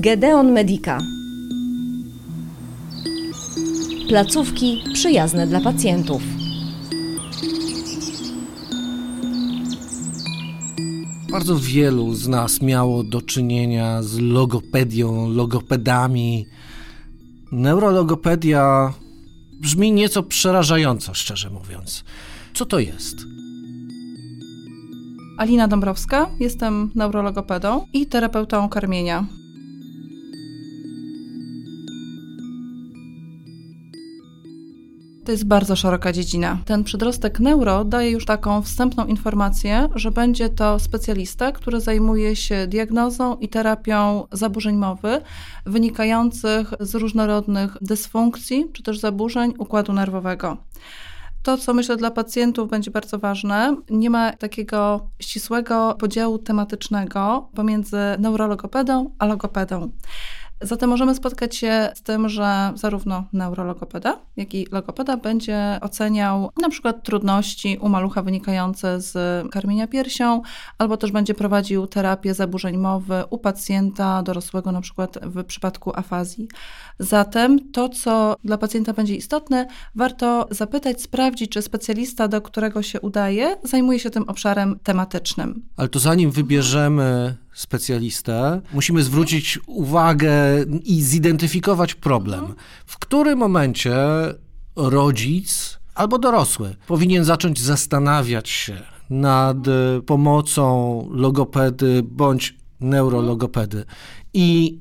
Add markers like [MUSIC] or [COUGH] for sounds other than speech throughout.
Gedeon Medica. Placówki przyjazne dla pacjentów. Bardzo wielu z nas miało do czynienia z logopedią, logopedami. Neurologopedia brzmi nieco przerażająco, szczerze mówiąc. Co to jest? Alina Dąbrowska, jestem neurologopedą i terapeutą karmienia. To jest bardzo szeroka dziedzina. Ten przedrostek neuro daje już taką wstępną informację, że będzie to specjalista, który zajmuje się diagnozą i terapią zaburzeń mowy wynikających z różnorodnych dysfunkcji czy też zaburzeń układu nerwowego. To, co myślę dla pacjentów będzie bardzo ważne, nie ma takiego ścisłego podziału tematycznego pomiędzy neurologopedą a logopedą. Zatem możemy spotkać się z tym, że zarówno neurologopeda, jak i logopeda będzie oceniał na przykład trudności u malucha wynikające z karmienia piersią, albo też będzie prowadził terapię zaburzeń mowy u pacjenta dorosłego, na przykład w przypadku afazji. Zatem to, co dla pacjenta będzie istotne, warto zapytać, sprawdzić, czy specjalista, do którego się udaje, zajmuje się tym obszarem tematycznym. Ale to zanim wybierzemy specjalistę, musimy zwrócić uwagę i zidentyfikować problem. W którym momencie rodzic albo dorosły powinien zacząć zastanawiać się nad pomocą logopedy bądź neurologopedy i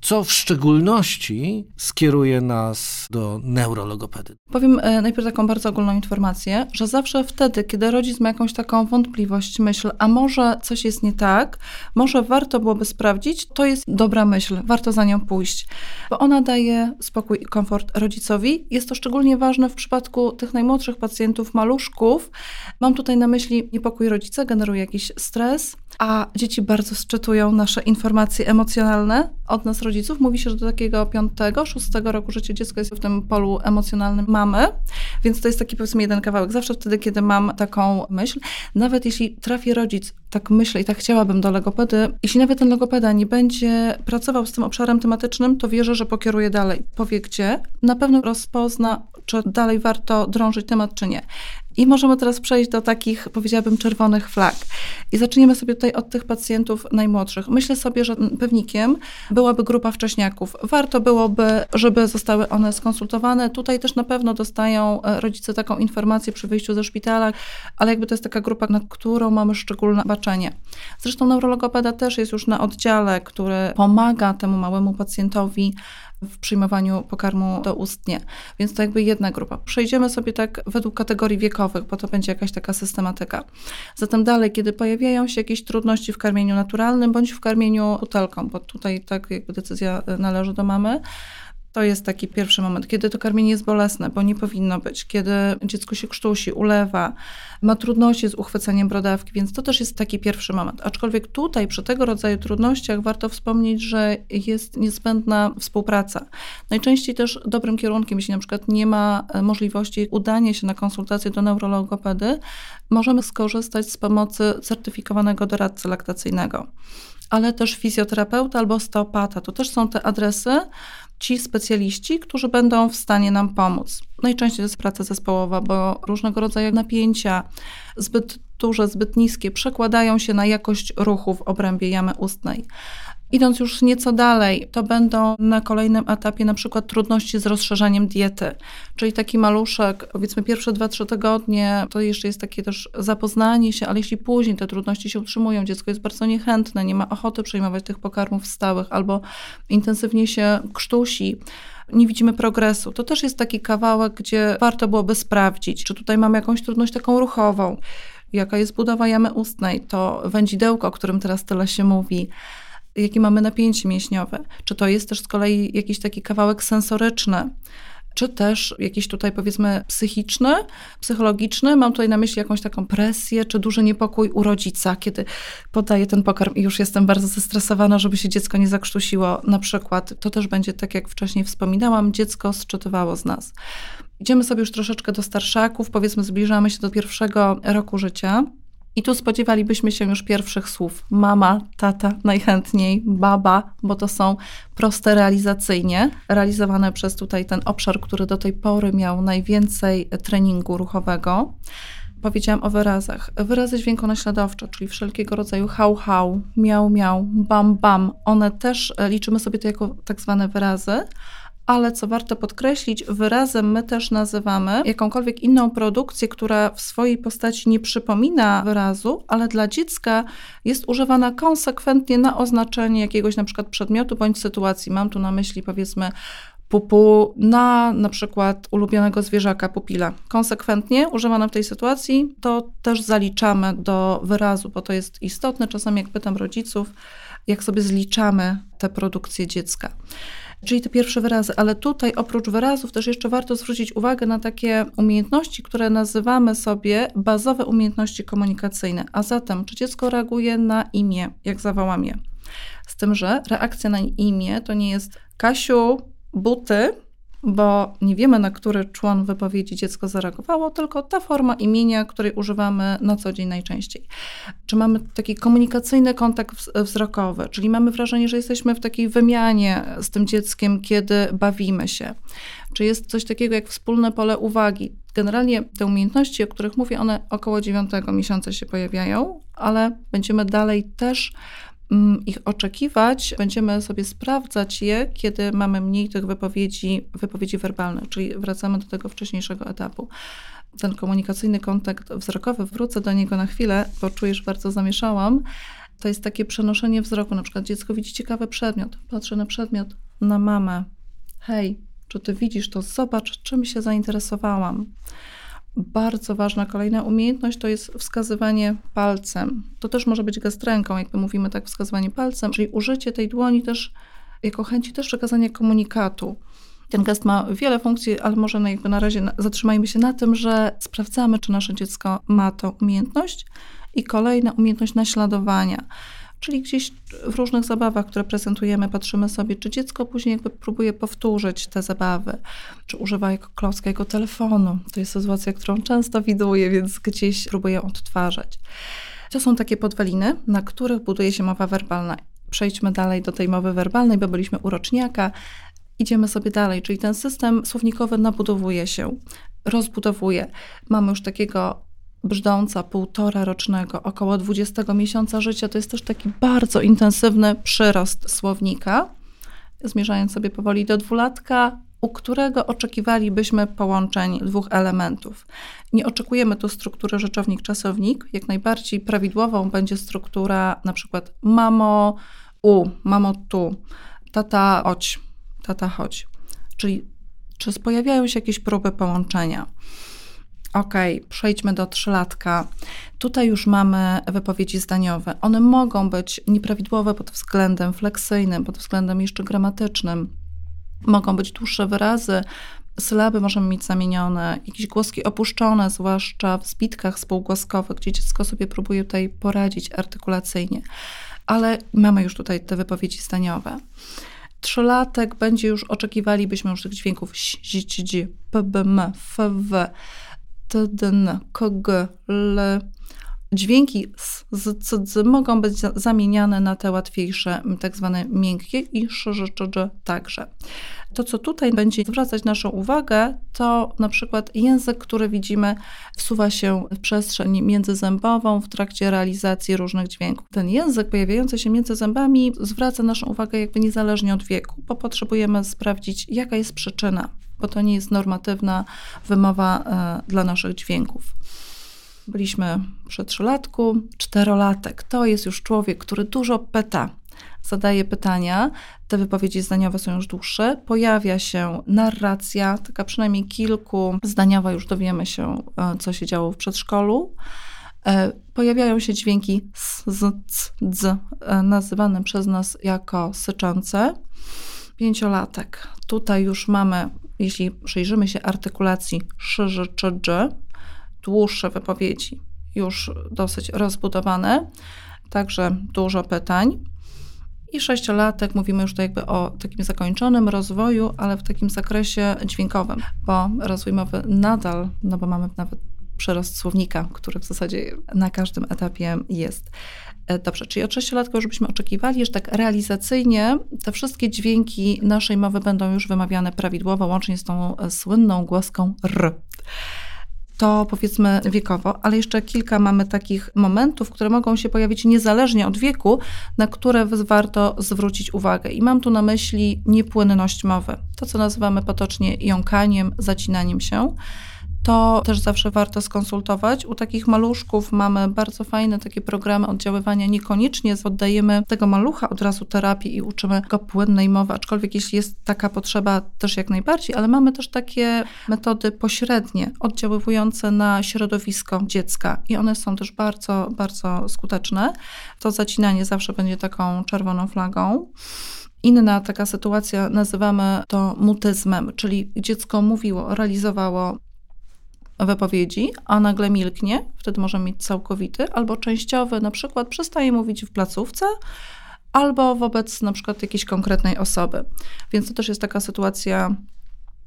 co w szczególności skieruje nas do neurologopedy? Powiem e, najpierw taką bardzo ogólną informację, że zawsze wtedy, kiedy rodzic ma jakąś taką wątpliwość, myśl, a może coś jest nie tak, może warto byłoby sprawdzić, to jest dobra myśl, warto za nią pójść, bo ona daje spokój i komfort rodzicowi. Jest to szczególnie ważne w przypadku tych najmłodszych pacjentów, maluszków. Mam tutaj na myśli niepokój rodzica, generuje jakiś stres, a dzieci bardzo sczytują nasze informacje emocjonalne od nas rodziców. Mówi się, że do takiego piątego, szóstego roku życia dziecko jest w tym polu emocjonalnym mamy, więc to jest taki powiedzmy jeden kawałek. Zawsze wtedy, kiedy mam taką myśl, nawet jeśli trafi rodzic, tak myślę i tak chciałabym do logopedy, jeśli nawet ten logopeda nie będzie pracował z tym obszarem tematycznym, to wierzę, że pokieruje dalej. Powie gdzie, na pewno rozpozna, czy dalej warto drążyć temat, czy nie. I możemy teraz przejść do takich, powiedziałabym, czerwonych flag. I zaczniemy sobie tutaj od tych pacjentów najmłodszych. Myślę sobie, że pewnikiem byłaby grupa wcześniaków. Warto byłoby, żeby zostały one skonsultowane. Tutaj też na pewno dostają e, rodzice taką informację przy wyjściu ze szpitala, ale jakby to jest taka grupa, na którą mamy szczególne baczenie. Zresztą neurologopeda też jest już na oddziale, który pomaga temu małemu pacjentowi w przyjmowaniu pokarmu doustnie. Więc to jakby jedna grupa. Przejdziemy sobie tak według kategorii wiekowych, bo to będzie jakaś taka systematyka. Zatem dalej, kiedy pojawiają się jakieś trudności w karmieniu naturalnym bądź w karmieniu butelką, bo tutaj tak jakby decyzja należy do mamy, to jest taki pierwszy moment, kiedy to karmienie jest bolesne, bo nie powinno być, kiedy dziecko się krztusi, ulewa, ma trudności z uchwyceniem brodawki, więc to też jest taki pierwszy moment. Aczkolwiek tutaj przy tego rodzaju trudnościach warto wspomnieć, że jest niezbędna współpraca. Najczęściej też dobrym kierunkiem, jeśli na przykład nie ma e, możliwości udania się na konsultację do neurologopedy, możemy skorzystać z pomocy certyfikowanego doradcy laktacyjnego ale też fizjoterapeuta albo osteopata. To też są te adresy, ci specjaliści, którzy będą w stanie nam pomóc. Najczęściej to jest praca zespołowa, bo różnego rodzaju napięcia, zbyt duże, zbyt niskie, przekładają się na jakość ruchu w obrębie jamy ustnej. Idąc już nieco dalej, to będą na kolejnym etapie na przykład trudności z rozszerzaniem diety, czyli taki maluszek, powiedzmy pierwsze 2-3 tygodnie, to jeszcze jest takie też zapoznanie się, ale jeśli później te trudności się utrzymują, dziecko jest bardzo niechętne, nie ma ochoty przyjmować tych pokarmów stałych albo intensywnie się krztusi, nie widzimy progresu. To też jest taki kawałek, gdzie warto byłoby sprawdzić, czy tutaj mamy jakąś trudność taką ruchową, jaka jest budowa jamy ustnej, to wędzidełko, o którym teraz tyle się mówi, jakie mamy napięcie mięśniowe. Czy to jest też z kolei jakiś taki kawałek sensoryczny, czy też jakiś tutaj powiedzmy psychiczny, psychologiczny. Mam tutaj na myśli jakąś taką presję, czy duży niepokój u rodzica, kiedy podaję ten pokarm i już jestem bardzo zestresowana, żeby się dziecko nie zakrztusiło. Na przykład to też będzie, tak jak wcześniej wspominałam, dziecko sczytywało z nas. Idziemy sobie już troszeczkę do starszaków, powiedzmy zbliżamy się do pierwszego roku życia. I tu spodziewalibyśmy się już pierwszych słów. Mama, tata, najchętniej, baba, bo to są proste realizacyjnie, realizowane przez tutaj ten obszar, który do tej pory miał najwięcej treningu ruchowego. Powiedziałam o wyrazach. Wyrazy dźwiękonaśladowcze, czyli wszelkiego rodzaju hał, hał, miał, miał, bam, bam. One też e, liczymy sobie to jako tak zwane wyrazy, ale co warto podkreślić, wyrazem my też nazywamy jakąkolwiek inną produkcję, która w swojej postaci nie przypomina wyrazu, ale dla dziecka jest używana konsekwentnie na oznaczenie jakiegoś na przykład przedmiotu bądź sytuacji. Mam tu na myśli powiedzmy pupu na na przykład ulubionego zwierzaka pupila. Konsekwentnie używane w tej sytuacji, to też zaliczamy do wyrazu, bo to jest istotne. Czasami jak pytam rodziców, jak sobie zliczamy te produkcje dziecka. Czyli te pierwsze wyrazy, ale tutaj oprócz wyrazów też jeszcze warto zwrócić uwagę na takie umiejętności, które nazywamy sobie bazowe umiejętności komunikacyjne. A zatem, czy dziecko reaguje na imię, jak zawołam je? Z tym, że reakcja na imię to nie jest Kasiu, buty, bo nie wiemy, na który człon wypowiedzi dziecko zareagowało, tylko ta forma imienia, której używamy na co dzień najczęściej. Czy mamy taki komunikacyjny kontakt wzrokowy, czyli mamy wrażenie, że jesteśmy w takiej wymianie z tym dzieckiem, kiedy bawimy się. Czy jest coś takiego jak wspólne pole uwagi? Generalnie te umiejętności, o których mówię, one około dziewiątego miesiąca się pojawiają, ale będziemy dalej też ich oczekiwać, będziemy sobie sprawdzać je, kiedy mamy mniej tych wypowiedzi, wypowiedzi werbalnych, czyli wracamy do tego wcześniejszego etapu. Ten komunikacyjny kontakt wzrokowy, wrócę do niego na chwilę, bo czuję, że bardzo zamieszałam. To jest takie przenoszenie wzroku. Na przykład dziecko widzi ciekawy przedmiot, patrzy na przedmiot, na mamę. Hej, czy ty widzisz to? Zobacz, czym się zainteresowałam bardzo ważna kolejna umiejętność to jest wskazywanie palcem. To też może być gest ręką, jakby mówimy tak, wskazywanie palcem, czyli użycie tej dłoni też jako chęci też przekazania komunikatu. Ten gest ma wiele funkcji, ale może na, jakby na razie zatrzymajmy się na tym, że sprawdzamy, czy nasze dziecko ma tą umiejętność. I kolejna umiejętność naśladowania. Czyli gdzieś w różnych zabawach, które prezentujemy, patrzymy sobie, czy dziecko później jakby próbuje powtórzyć te zabawy, czy używa jako klocka jego telefonu. To jest sytuacja, którą często widuję, więc gdzieś próbuję odtwarzać. To są takie podwaliny, na których buduje się mowa werbalna. Przejdźmy dalej do tej mowy werbalnej, bo byliśmy u roczniaka. Idziemy sobie dalej, czyli ten system słownikowy nabudowuje się, rozbudowuje. Mamy już takiego brzdąca półtora rocznego, około 20 miesiąca życia, to jest też taki bardzo intensywny przyrost słownika, zmierzając sobie powoli do dwulatka, u którego oczekiwalibyśmy połączeń dwóch elementów. Nie oczekujemy tu struktury rzeczownik-czasownik. Jak najbardziej prawidłową będzie struktura na przykład mamo, u, mamo tu, tata chodź, tata chodź. Czyli czy pojawiają się jakieś próby połączenia? Ok, przejdźmy do trzylatka. Tutaj już mamy wypowiedzi zdaniowe. One mogą być nieprawidłowe pod względem fleksyjnym, pod względem jeszcze gramatycznym. Mogą być dłuższe wyrazy, sylaby możemy mieć zamienione, jakieś głoski opuszczone, zwłaszcza w zbitkach spółgłoskowych, gdzie dziecko sobie próbuje tutaj poradzić artykulacyjnie. Ale mamy już tutaj te wypowiedzi zdaniowe. Trzylatek będzie już, oczekiwalibyśmy już tych dźwięków ś, zi, dzi, p, b, m, f, w tdn, kg, l. Dźwięki z, c, d mogą być zamieniane na te łatwiejsze, tak zwane miękkie i sz, cz, także. To, co tutaj będzie zwracać naszą uwagę, to na przykład język, który widzimy, wsuwa się w przestrzeń międzyzębową w trakcie realizacji różnych dźwięków. Ten język pojawiający się między zębami zwraca naszą uwagę jakby niezależnie od wieku, bo potrzebujemy sprawdzić, jaka jest przyczyna bo to nie jest normatywna wymowa e, dla naszych dźwięków. Byliśmy przy trzylatku, czterolatek. To jest już człowiek, który dużo pyta, zadaje pytania. Te wypowiedzi zdaniowe są już dłuższe. Pojawia się narracja, taka przynajmniej kilku zdaniowa, już dowiemy się, e, co się działo w przedszkolu. E, pojawiają się dźwięki s, z, c, dz, nazywane przez nas jako syczące. Pięciolatek. Tutaj już mamy jeśli przyjrzymy się artykulacji sz, czy dż, dłuższe wypowiedzi, już dosyć rozbudowane, także dużo pytań. I sześciolatek mówimy już to jakby o takim zakończonym rozwoju, ale w takim zakresie dźwiękowym, bo rozwój mowy nadal, no bo mamy nawet przerost słownika, który w zasadzie na każdym etapie jest. E, dobrze, czyli od sześciolatka już byśmy oczekiwali, że tak realizacyjnie te wszystkie dźwięki naszej mowy będą już wymawiane prawidłowo, łącznie z tą e, słynną głoską R. To powiedzmy wiekowo, ale jeszcze kilka mamy takich momentów, które mogą się pojawić niezależnie od wieku, na które warto zwrócić uwagę. I mam tu na myśli niepłynność mowy, to co nazywamy potocznie jąkaniem, zacinaniem się to też zawsze warto skonsultować. U takich maluszków mamy bardzo fajne takie programy oddziaływania. Niekoniecznie oddajemy tego malucha od razu terapii i uczymy go płynnej mowy, aczkolwiek jeśli jest taka potrzeba, też jak najbardziej, ale mamy też takie metody pośrednie, oddziaływujące na środowisko dziecka i one są też bardzo, bardzo skuteczne. To zacinanie zawsze będzie taką czerwoną flagą. Inna taka sytuacja nazywamy to mutyzmem, czyli dziecko mówiło, realizowało wypowiedzi, a nagle milknie, wtedy możemy mieć całkowity, albo częściowy, na przykład przestaje mówić w placówce, albo wobec na przykład jakiejś konkretnej osoby. Więc to też jest taka sytuacja.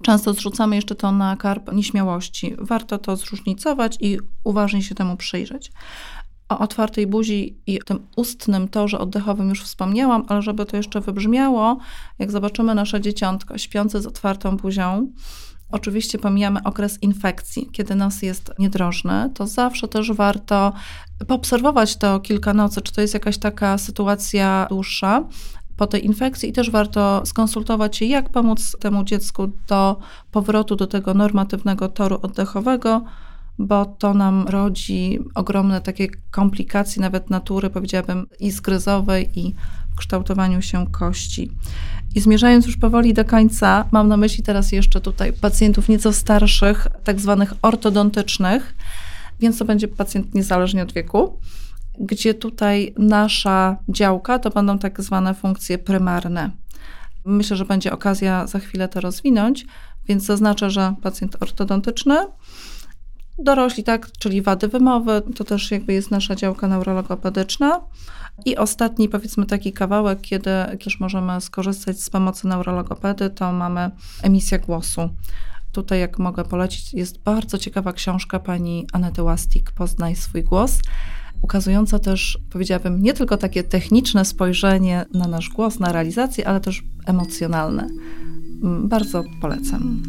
Często zrzucamy jeszcze to na karp nieśmiałości. Warto to zróżnicować i uważnie się temu przyjrzeć. O otwartej buzi i tym ustnym torze oddechowym już wspomniałam, ale żeby to jeszcze wybrzmiało, jak zobaczymy nasze dzieciątko śpiące z otwartą buzią, Oczywiście pomijamy okres infekcji, kiedy nos jest niedrożny, to zawsze też warto poobserwować to kilka nocy, czy to jest jakaś taka sytuacja dłuższa po tej infekcji i też warto skonsultować się, jak pomóc temu dziecku do powrotu do tego normatywnego toru oddechowego, bo to nam rodzi ogromne takie komplikacje, nawet natury, powiedziałabym, i zgryzowej, i kształtowaniu się kości. I zmierzając już powoli do końca, mam na myśli teraz jeszcze tutaj pacjentów nieco starszych, tak zwanych ortodontycznych, więc to będzie pacjent niezależnie od wieku, gdzie tutaj nasza działka to będą tak zwane funkcje prymarne. Myślę, że będzie okazja za chwilę to rozwinąć, więc zaznaczę, że pacjent ortodontyczny, dorośli, tak, czyli wady wymowy, to też jakby jest nasza działka neurologopedyczna. I ostatni, powiedzmy, taki kawałek, kiedy też możemy skorzystać z pomocy neurologopedy, to mamy emisja głosu. Tutaj, jak mogę polecić, jest bardzo ciekawa książka pani Anety Łastik, Poznaj swój głos, ukazująca też, powiedziałabym, nie tylko takie techniczne spojrzenie na nasz głos, na realizację, ale też emocjonalne. Mm, bardzo polecam.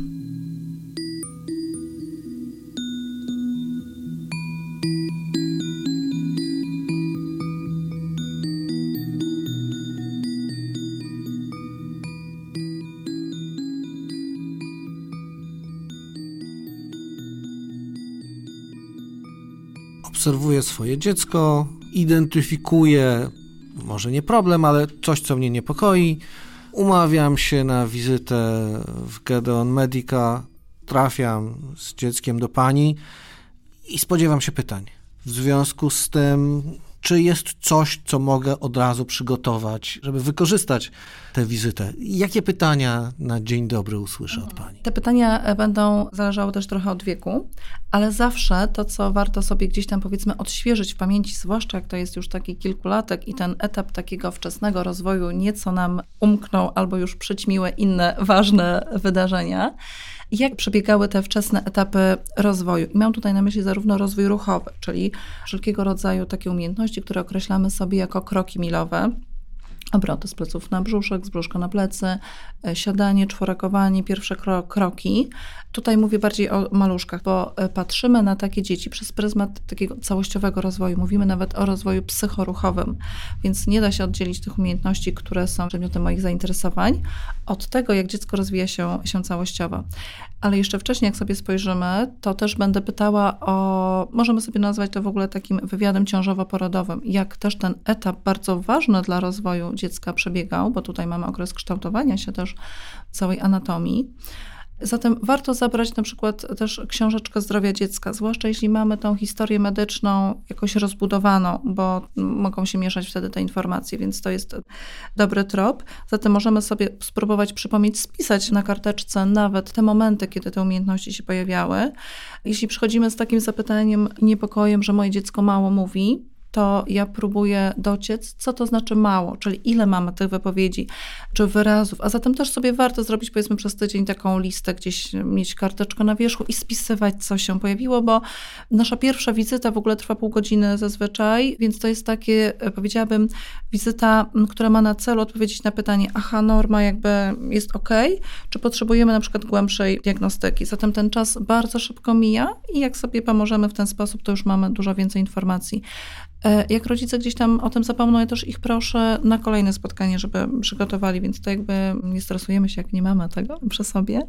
Obserwuję swoje dziecko, identyfikuję, może nie problem, ale coś, co mnie niepokoi. Umawiam się na wizytę w Gedeon Medica, trafiam z dzieckiem do pani i spodziewam się pytań. W związku z tym, czy jest coś, co mogę od razu przygotować, żeby wykorzystać tę wizytę? Jakie pytania na dzień dobry usłyszę od Pani? Te pytania e, będą zależały też trochę od wieku, ale zawsze to, co warto sobie gdzieś tam powiedzmy odświeżyć w pamięci, zwłaszcza jak to jest już taki kilkulatek i ten etap takiego wczesnego rozwoju nieco nam umknął albo już przyćmiły inne ważne wydarzenia, jak przebiegały te wczesne etapy rozwoju. I mam tutaj na myśli zarówno rozwój ruchowy, czyli wszelkiego rodzaju takie umiejętności, które określamy sobie jako kroki milowe, obroty z pleców na brzuszek, z brzuszka na plecy, e, siadanie, czworakowanie, pierwsze kroki. Tutaj mówię bardziej o maluszkach, bo e, patrzymy na takie dzieci przez pryzmat takiego całościowego rozwoju. Mówimy nawet o rozwoju psychoruchowym, więc nie da się oddzielić tych umiejętności, które są przedmiotem moich zainteresowań, od tego, jak dziecko rozwija się, się całościowo. Ale jeszcze wcześniej, jak sobie spojrzymy, to też będę pytała o, możemy sobie nazwać to w ogóle takim wywiadem ciążowo-porodowym, jak też ten etap bardzo ważny dla rozwoju dziecka przebiegał, bo tutaj mamy okres kształtowania się też całej anatomii. Zatem warto zabrać na przykład też książeczkę zdrowia dziecka, zwłaszcza jeśli mamy tą historię medyczną jakoś rozbudowaną, bo mogą się mieszać wtedy te informacje, więc to jest dobry trop. Zatem możemy sobie spróbować przypomnieć, spisać na karteczce nawet te momenty, kiedy te umiejętności się pojawiały. Jeśli przychodzimy z takim zapytaniem, niepokojem, że moje dziecko mało mówi, to ja próbuję dociec, co to znaczy mało, czyli ile mamy tych wypowiedzi czy wyrazów, a zatem też sobie warto zrobić powiedzmy przez tydzień taką listę, gdzieś mieć karteczkę na wierzchu i spisywać, co się pojawiło, bo nasza pierwsza wizyta w ogóle trwa pół godziny zazwyczaj, więc to jest takie, powiedziałabym, wizyta, która ma na celu odpowiedzieć na pytanie, aha, norma jakby jest ok, czy potrzebujemy na przykład głębszej diagnostyki. Zatem ten czas bardzo szybko mija i jak sobie pomożemy w ten sposób, to już mamy dużo więcej informacji. E, jak rodzice gdzieś tam o tym zapomną, ja też ich proszę na kolejne spotkanie, żeby przygotowali, więc to jakby nie stresujemy się, jak nie mamy tego [LAUGHS] przy sobie.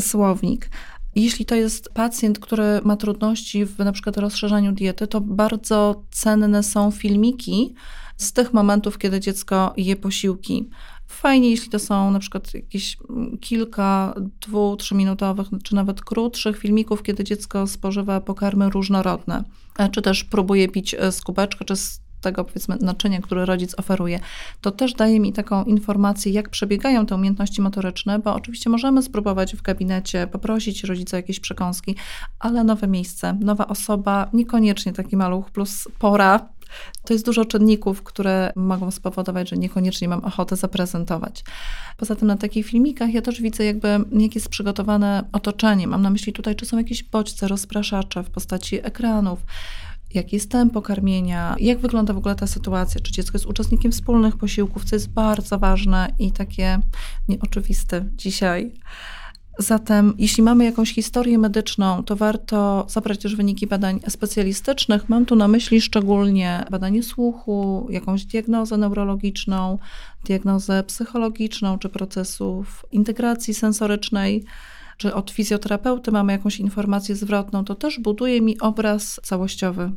Słownik. Jeśli to jest pacjent, który ma trudności w na przykład rozszerzaniu diety, to bardzo cenne są filmiki z tych momentów, kiedy dziecko je posiłki. Fajnie, jeśli to są na przykład jakieś kilka, dwu, trzyminutowych, czy nawet krótszych filmików, kiedy dziecko spożywa pokarmy różnorodne, czy też próbuje pić z kubeczka, czy z tego powiedzmy naczynia, które rodzic oferuje, to też daje mi taką informację, jak przebiegają te umiejętności motoryczne, bo oczywiście możemy spróbować w gabinecie poprosić rodzica o jakieś przekąski, ale nowe miejsce, nowa osoba, niekoniecznie taki maluch plus pora, to jest dużo czynników, które mogą spowodować, że niekoniecznie mam ochotę zaprezentować. Poza tym na takich filmikach ja też widzę jakby, jak jest przygotowane otoczenie. Mam na myśli tutaj, czy są jakieś bodźce, rozpraszacze w postaci ekranów, jakie jest tempo karmienia, jak wygląda w ogóle ta sytuacja, czy dziecko jest uczestnikiem wspólnych posiłków, co jest bardzo ważne i takie nieoczywiste dzisiaj. Zatem, jeśli mamy jakąś historię medyczną, to warto zabrać też wyniki badań specjalistycznych. Mam tu na myśli szczególnie badanie słuchu, jakąś diagnozę neurologiczną, diagnozę psychologiczną czy procesów integracji sensorycznej czy od fizjoterapeuty mamy jakąś informację zwrotną, to też buduje mi obraz całościowy.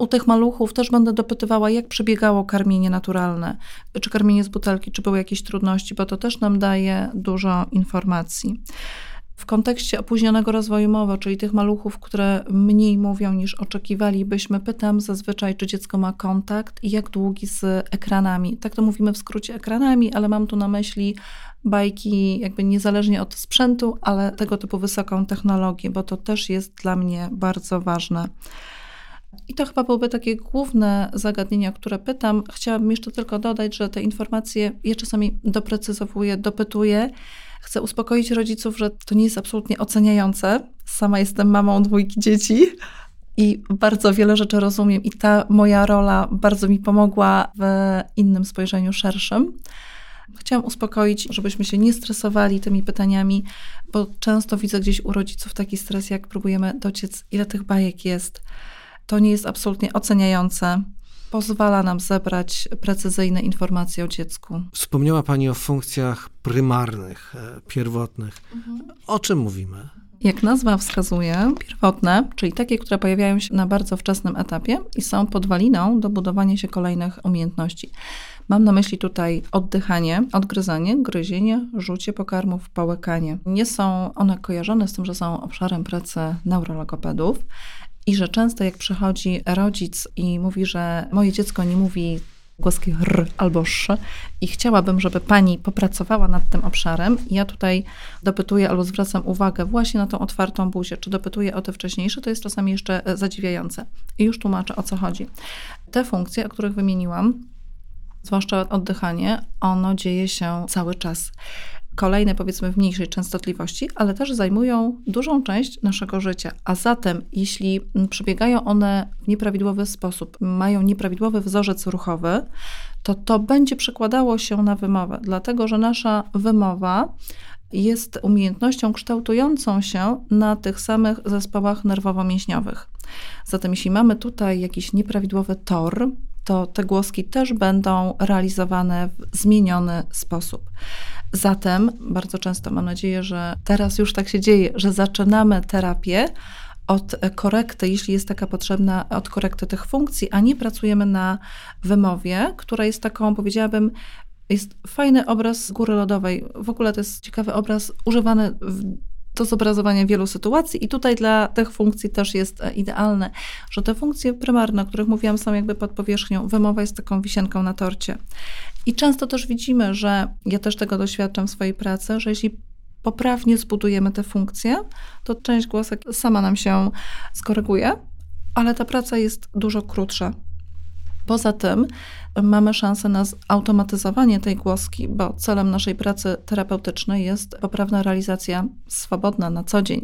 U tych maluchów też będę dopytywała, jak przebiegało karmienie naturalne, czy karmienie z butelki, czy były jakieś trudności, bo to też nam daje dużo informacji. W kontekście opóźnionego rozwoju mowy, czyli tych maluchów, które mniej mówią niż oczekiwalibyśmy, pytam zazwyczaj, czy dziecko ma kontakt i jak długi z ekranami. Tak to mówimy w skrócie ekranami, ale mam tu na myśli bajki jakby niezależnie od sprzętu, ale tego typu wysoką technologię, bo to też jest dla mnie bardzo ważne. I to chyba byłyby takie główne zagadnienia, o które pytam. Chciałabym jeszcze tylko dodać, że te informacje ja czasami doprecyzowuję, dopytuję. Chcę uspokoić rodziców, że to nie jest absolutnie oceniające. Sama jestem mamą dwójki dzieci i bardzo wiele rzeczy rozumiem, i ta moja rola bardzo mi pomogła w innym spojrzeniu szerszym. Chciałam uspokoić, żebyśmy się nie stresowali tymi pytaniami, bo często widzę gdzieś u rodziców taki stres, jak próbujemy dociec, ile tych bajek jest. To nie jest absolutnie oceniające. Pozwala nam zebrać precyzyjne informacje o dziecku. Wspomniała Pani o funkcjach prymarnych, e, pierwotnych. Mhm. O czym mówimy? Jak nazwa wskazuje, pierwotne, czyli takie, które pojawiają się na bardzo wczesnym etapie i są podwaliną do budowania się kolejnych umiejętności. Mam na myśli tutaj oddychanie, odgryzanie, gryzienie, rzucie pokarmów, połykanie. Nie są one kojarzone z tym, że są obszarem pracy neurologopedów. I że często jak przychodzi rodzic i mówi, że moje dziecko nie mówi głoski r albo sz i chciałabym, żeby pani popracowała nad tym obszarem. Ja tutaj dopytuję albo zwracam uwagę właśnie na tą otwartą buzię, czy dopytuję o te wcześniejsze, to jest czasami jeszcze zadziwiające. I już tłumaczę o co chodzi. Te funkcje, o których wymieniłam, zwłaszcza oddychanie, ono dzieje się cały czas. Kolejne, powiedzmy, w mniejszej częstotliwości, ale też zajmują dużą część naszego życia. A zatem, jeśli przebiegają one w nieprawidłowy sposób, mają nieprawidłowy wzorzec ruchowy, to to będzie przekładało się na wymowę, dlatego że nasza wymowa jest umiejętnością kształtującą się na tych samych zespołach nerwowo-mięśniowych. Zatem, jeśli mamy tutaj jakiś nieprawidłowy tor, to te głoski też będą realizowane w zmieniony sposób. Zatem bardzo często mam nadzieję, że teraz już tak się dzieje, że zaczynamy terapię od korekty, jeśli jest taka potrzebna, od korekty tych funkcji, a nie pracujemy na wymowie, która jest taką, powiedziałabym, jest fajny obraz góry lodowej. W ogóle to jest ciekawy obraz używany do zobrazowania wielu sytuacji i tutaj dla tych funkcji też jest idealne, że te funkcje prymarne, o których mówiłam, są jakby pod powierzchnią. Wymowa jest taką wisienką na torcie. I często też widzimy, że ja też tego doświadczam w swojej pracy, że jeśli poprawnie zbudujemy te funkcje, to część głosek sama nam się skoryguje, ale ta praca jest dużo krótsza. Poza tym mamy szansę na zautomatyzowanie tej głoski, bo celem naszej pracy terapeutycznej jest poprawna realizacja swobodna na co dzień.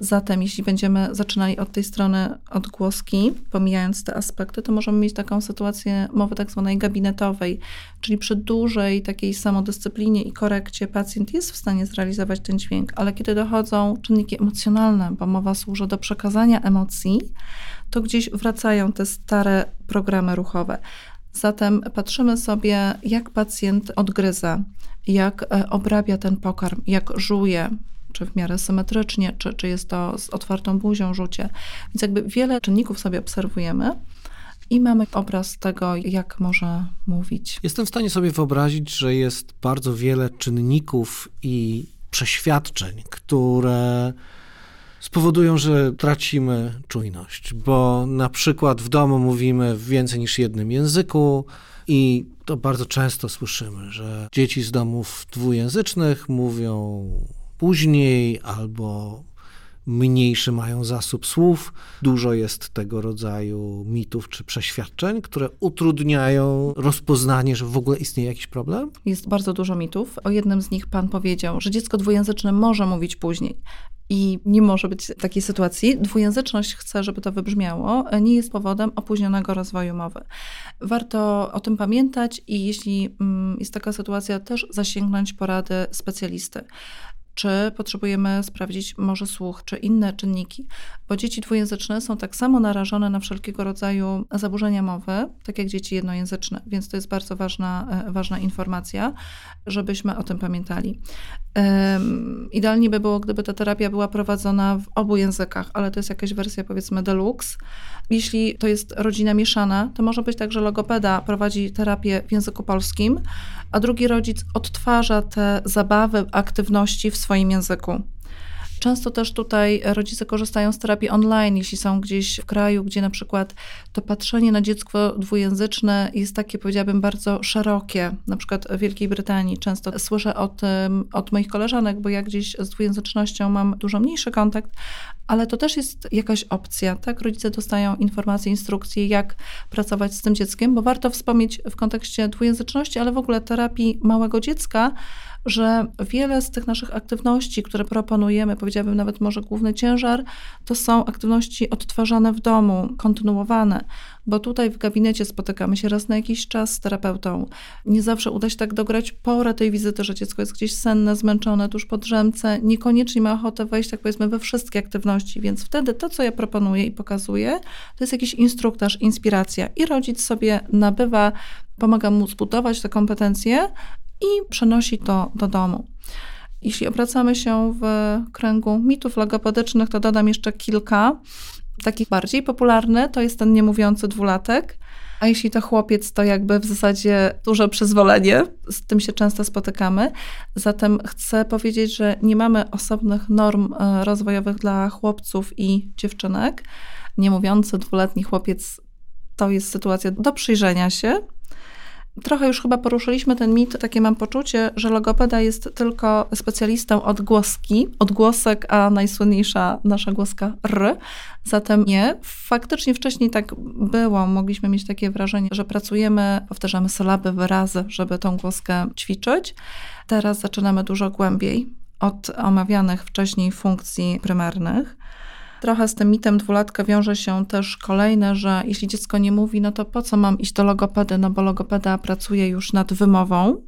Zatem, jeśli będziemy zaczynali od tej strony odgłoski, pomijając te aspekty, to możemy mieć taką sytuację mowy tak zwanej gabinetowej, czyli przy dużej takiej samodyscyplinie i korekcie pacjent jest w stanie zrealizować ten dźwięk, ale kiedy dochodzą czynniki emocjonalne, bo mowa służy do przekazania emocji, to gdzieś wracają te stare programy ruchowe. Zatem patrzymy sobie, jak pacjent odgryza, jak e, obrabia ten pokarm, jak żuje, czy w miarę symetrycznie, czy, czy jest to z otwartą buzią rzucie. Więc jakby wiele czynników sobie obserwujemy i mamy obraz tego, jak może mówić. Jestem w stanie sobie wyobrazić, że jest bardzo wiele czynników i przeświadczeń, które spowodują, że tracimy czujność, bo na przykład w domu mówimy w więcej niż jednym języku i to bardzo często słyszymy, że dzieci z domów dwujęzycznych mówią później albo mniejszy mają zasób słów. Dużo jest tego rodzaju mitów czy przeświadczeń, które utrudniają rozpoznanie, że w ogóle istnieje jakiś problem? Jest bardzo dużo mitów. O jednym z nich pan powiedział, że dziecko dwujęzyczne może mówić później. I nie może być takiej sytuacji. Dwujęzyczność, chcę, żeby to wybrzmiało, nie jest powodem opóźnionego rozwoju mowy. Warto o tym pamiętać i jeśli mm, jest taka sytuacja, też zasięgnąć porady specjalisty czy potrzebujemy sprawdzić może słuch, czy inne czynniki, bo dzieci dwujęzyczne są tak samo narażone na wszelkiego rodzaju zaburzenia mowy, tak jak dzieci jednojęzyczne, więc to jest bardzo ważna, e, ważna informacja, żebyśmy o tym pamiętali. Idealnie by było, gdyby ta terapia była prowadzona w obu językach, ale to jest jakaś wersja powiedzmy deluxe. Jeśli to jest rodzina mieszana, to może być tak, że logopeda prowadzi terapię w języku polskim, a drugi rodzic odtwarza te zabawy, aktywności w swoim języku. Często też tutaj rodzice korzystają z terapii online, jeśli są gdzieś w kraju, gdzie na przykład to patrzenie na dziecko dwujęzyczne jest takie, powiedziałabym, bardzo szerokie. Na przykład w Wielkiej Brytanii często słyszę o tym od moich koleżanek, bo ja gdzieś z dwujęzycznością mam dużo mniejszy kontakt, ale to też jest jakaś opcja, tak? Rodzice dostają informacje, instrukcje, jak pracować z tym dzieckiem, bo warto wspomnieć w kontekście dwujęzyczności, ale w ogóle terapii małego dziecka, że wiele z tych naszych aktywności, które proponujemy, powiedziałabym nawet może główny ciężar, to są aktywności odtwarzane w domu, kontynuowane, bo tutaj w gabinecie spotykamy się raz na jakiś czas z terapeutą. Nie zawsze uda się tak dograć porę tej wizyty, że dziecko jest gdzieś senne, zmęczone, tuż po drzemce, niekoniecznie ma ochotę wejść, tak powiedzmy, we wszystkie aktywności, więc wtedy to, co ja proponuję i pokazuję, to jest jakiś instruktaż, inspiracja i rodzic sobie nabywa pomaga mu zbudować te kompetencje, i przenosi to do domu. Jeśli obracamy się w kręgu mitów logopedycznych, to dodam jeszcze kilka. Takich bardziej popularny to jest ten niemówiący dwulatek. A jeśli to chłopiec, to jakby w zasadzie duże przyzwolenie. Z tym się często spotykamy. Zatem chcę powiedzieć, że nie mamy osobnych norm e, rozwojowych dla chłopców i dziewczynek. Niemówiący dwuletni chłopiec to jest sytuacja do przyjrzenia się, trochę już chyba poruszyliśmy ten mit, takie mam poczucie, że logopeda jest tylko specjalistą od głoski, odgłosek, a najsłynniejsza nasza głoska R. Zatem nie. Faktycznie wcześniej tak było. Mogliśmy mieć takie wrażenie, że pracujemy, powtarzamy sylaby, wyrazy, żeby tą głoskę ćwiczyć. Teraz zaczynamy dużo głębiej od omawianych wcześniej funkcji prymarnych. Trochę z tym mitem dwulatka wiąże się też kolejne, że jeśli dziecko nie mówi, no to po co mam iść do logopedy, no bo logopeda pracuje już nad wymową,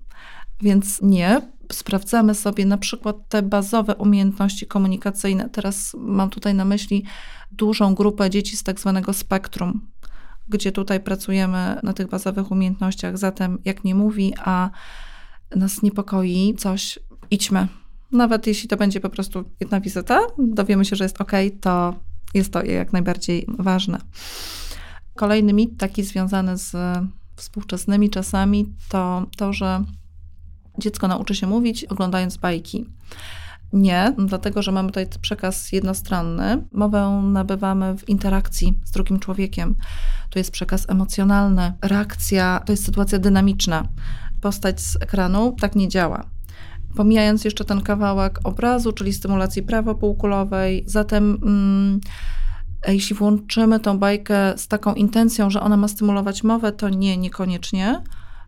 więc nie. Sprawdzamy sobie na przykład te bazowe umiejętności komunikacyjne. Teraz mam tutaj na myśli dużą grupę dzieci z tak zwanego spektrum, gdzie tutaj pracujemy na tych bazowych umiejętnościach. Zatem, jak nie mówi, a nas niepokoi coś, idźmy nawet jeśli to będzie po prostu jedna wizyta, dowiemy się, że jest ok, to jest to jak najbardziej ważne. Kolejny mit, taki związany z współczesnymi czasami, to to, że dziecko nauczy się mówić oglądając bajki. Nie, dlatego że mamy tutaj przekaz jednostronny. Mowę nabywamy w interakcji z drugim człowiekiem. To jest przekaz emocjonalny, reakcja, to jest sytuacja dynamiczna. Postać z ekranu tak nie działa pomijając jeszcze ten kawałek obrazu, czyli stymulacji prawopółkulowej. Zatem mm, jeśli włączymy tą bajkę z taką intencją, że ona ma stymulować mowę, to nie, niekoniecznie.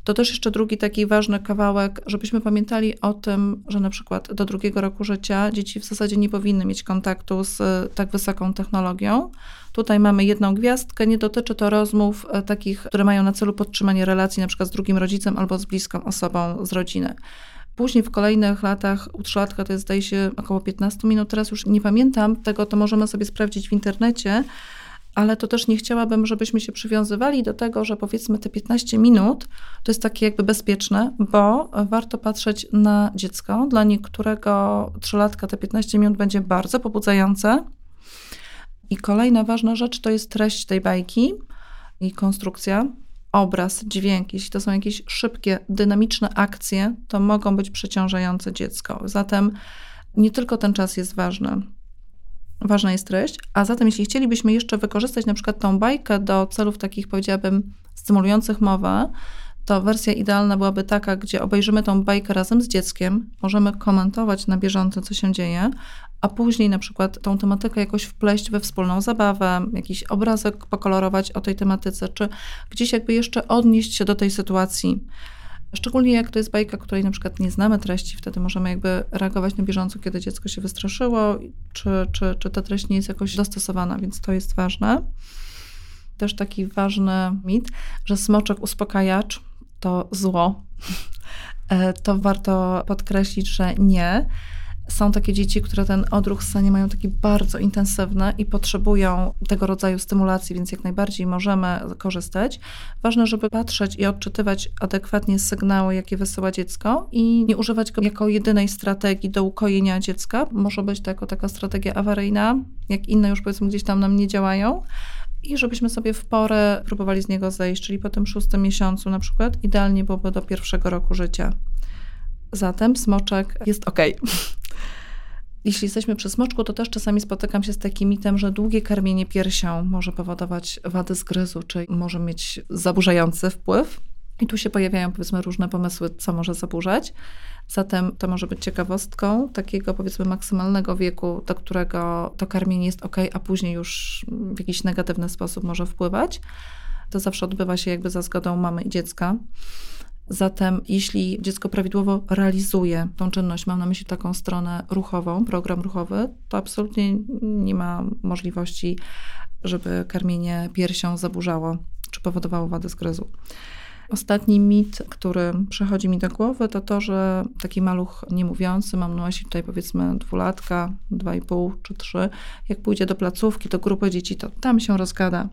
To też jeszcze drugi taki ważny kawałek, żebyśmy pamiętali o tym, że na przykład do drugiego roku życia dzieci w zasadzie nie powinny mieć kontaktu z e, tak wysoką technologią. Tutaj mamy jedną gwiazdkę, nie dotyczy to rozmów e, takich, które mają na celu podtrzymanie relacji na przykład z drugim rodzicem albo z bliską osobą z rodziny. Później w kolejnych latach u trzylatka to jest zdaje się około 15 minut, teraz już nie pamiętam tego, to możemy sobie sprawdzić w internecie, ale to też nie chciałabym, żebyśmy się przywiązywali do tego, że powiedzmy te 15 minut to jest takie jakby bezpieczne, bo warto patrzeć na dziecko. Dla niektórego trzylatka te 15 minut będzie bardzo pobudzające. I kolejna ważna rzecz to jest treść tej bajki i konstrukcja. Obraz, dźwięk, jeśli to są jakieś szybkie, dynamiczne akcje, to mogą być przeciążające dziecko. Zatem nie tylko ten czas jest ważny, ważna jest treść, a zatem jeśli chcielibyśmy jeszcze wykorzystać na przykład tą bajkę do celów takich, powiedziałabym, stymulujących mowę, to wersja idealna byłaby taka, gdzie obejrzymy tą bajkę razem z dzieckiem, możemy komentować na bieżąco, co się dzieje, a później na przykład tą tematykę jakoś wpleść we wspólną zabawę, jakiś obrazek pokolorować o tej tematyce, czy gdzieś jakby jeszcze odnieść się do tej sytuacji. Szczególnie jak to jest bajka, której na przykład nie znamy treści, wtedy możemy jakby reagować na bieżąco, kiedy dziecko się wystraszyło, czy, czy, czy ta treść nie jest jakoś dostosowana, więc to jest ważne. Też taki ważny mit, że smoczek uspokajacz to zło. E, to warto podkreślić, że nie są takie dzieci, które ten odruch ssania mają taki bardzo intensywny i potrzebują tego rodzaju stymulacji, więc jak najbardziej możemy korzystać. Ważne, żeby patrzeć i odczytywać adekwatnie sygnały, jakie wysyła dziecko i nie używać go jako jedynej strategii do ukojenia dziecka. Może być to jako taka strategia awaryjna, jak inne już powiedzmy gdzieś tam nam nie działają i żebyśmy sobie w porę próbowali z niego zejść, czyli po tym szóstym miesiącu na przykład, idealnie byłoby do pierwszego roku życia. Zatem smoczek jest ok. [LAUGHS] Jeśli jesteśmy przy smoczku, to też czasami spotykam się z takim mitem, że długie karmienie piersią może powodować wady zgryzu, czy może mieć zaburzający wpływ. I tu się pojawiają powiedzmy różne pomysły, co może zaburzać. Zatem to może być ciekawostką takiego powiedzmy maksymalnego wieku, do którego to karmienie jest ok, a później już w jakiś negatywny sposób może wpływać. To zawsze odbywa się jakby za zgodą mamy i dziecka. Zatem, jeśli dziecko prawidłowo realizuje tą czynność, mam na myśli taką stronę ruchową, program ruchowy, to absolutnie nie ma możliwości, żeby karmienie piersią zaburzało czy powodowało wadę skryzu. Ostatni mit, który przychodzi mi do głowy, to to, że taki maluch niemówiący, mam na myśli tutaj powiedzmy dwulatka, dwa i pół czy trzy, jak pójdzie do placówki, do grupy dzieci, to tam się rozgada.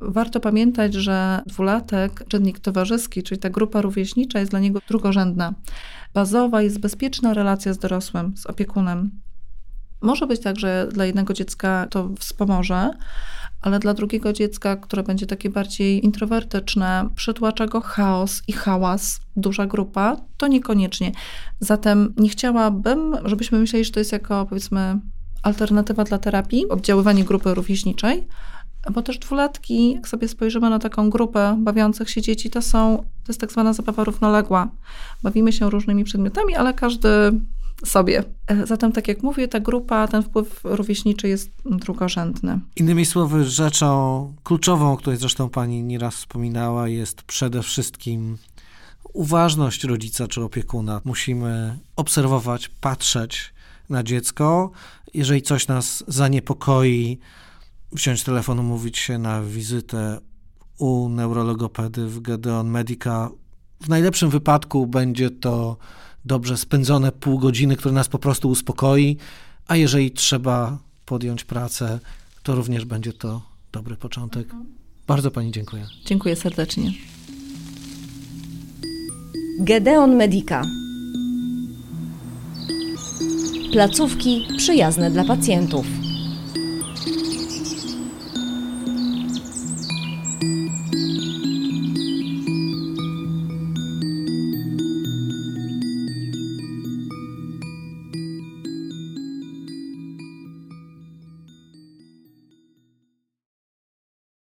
Warto pamiętać, że dwulatek, czynnik towarzyski, czyli ta grupa rówieśnicza jest dla niego drugorzędna. Bazowa jest bezpieczna relacja z dorosłym, z opiekunem. Może być tak, że dla jednego dziecka to wspomoże, ale dla drugiego dziecka, które będzie takie bardziej introwertyczne, przytłacza go chaos i hałas, duża grupa, to niekoniecznie. Zatem nie chciałabym, żebyśmy myśleli, że to jest jako powiedzmy alternatywa dla terapii, oddziaływanie grupy rówieśniczej, bo też dwulatki, jak sobie spojrzymy na taką grupę bawiących się dzieci, to są, to jest tak zwana zabawa równoległa. Bawimy się różnymi przedmiotami, ale każdy sobie. E, zatem, tak jak mówię, ta grupa, ten wpływ rówieśniczy jest drugorzędny. Innymi słowy, rzeczą kluczową, o której zresztą pani nieraz wspominała, jest przede wszystkim uważność rodzica czy opiekuna. Musimy obserwować, patrzeć na dziecko. Jeżeli coś nas zaniepokoi, wziąć telefon, umówić się na wizytę u neurologopedy w Gedeon Medica. W najlepszym wypadku będzie to dobrze spędzone pół godziny, które nas po prostu uspokoi, a jeżeli trzeba podjąć pracę, to również będzie to dobry początek. Bardzo Pani dziękuję. Dziękuję serdecznie. Gedeon Medica. Placówki przyjazne dla pacjentów.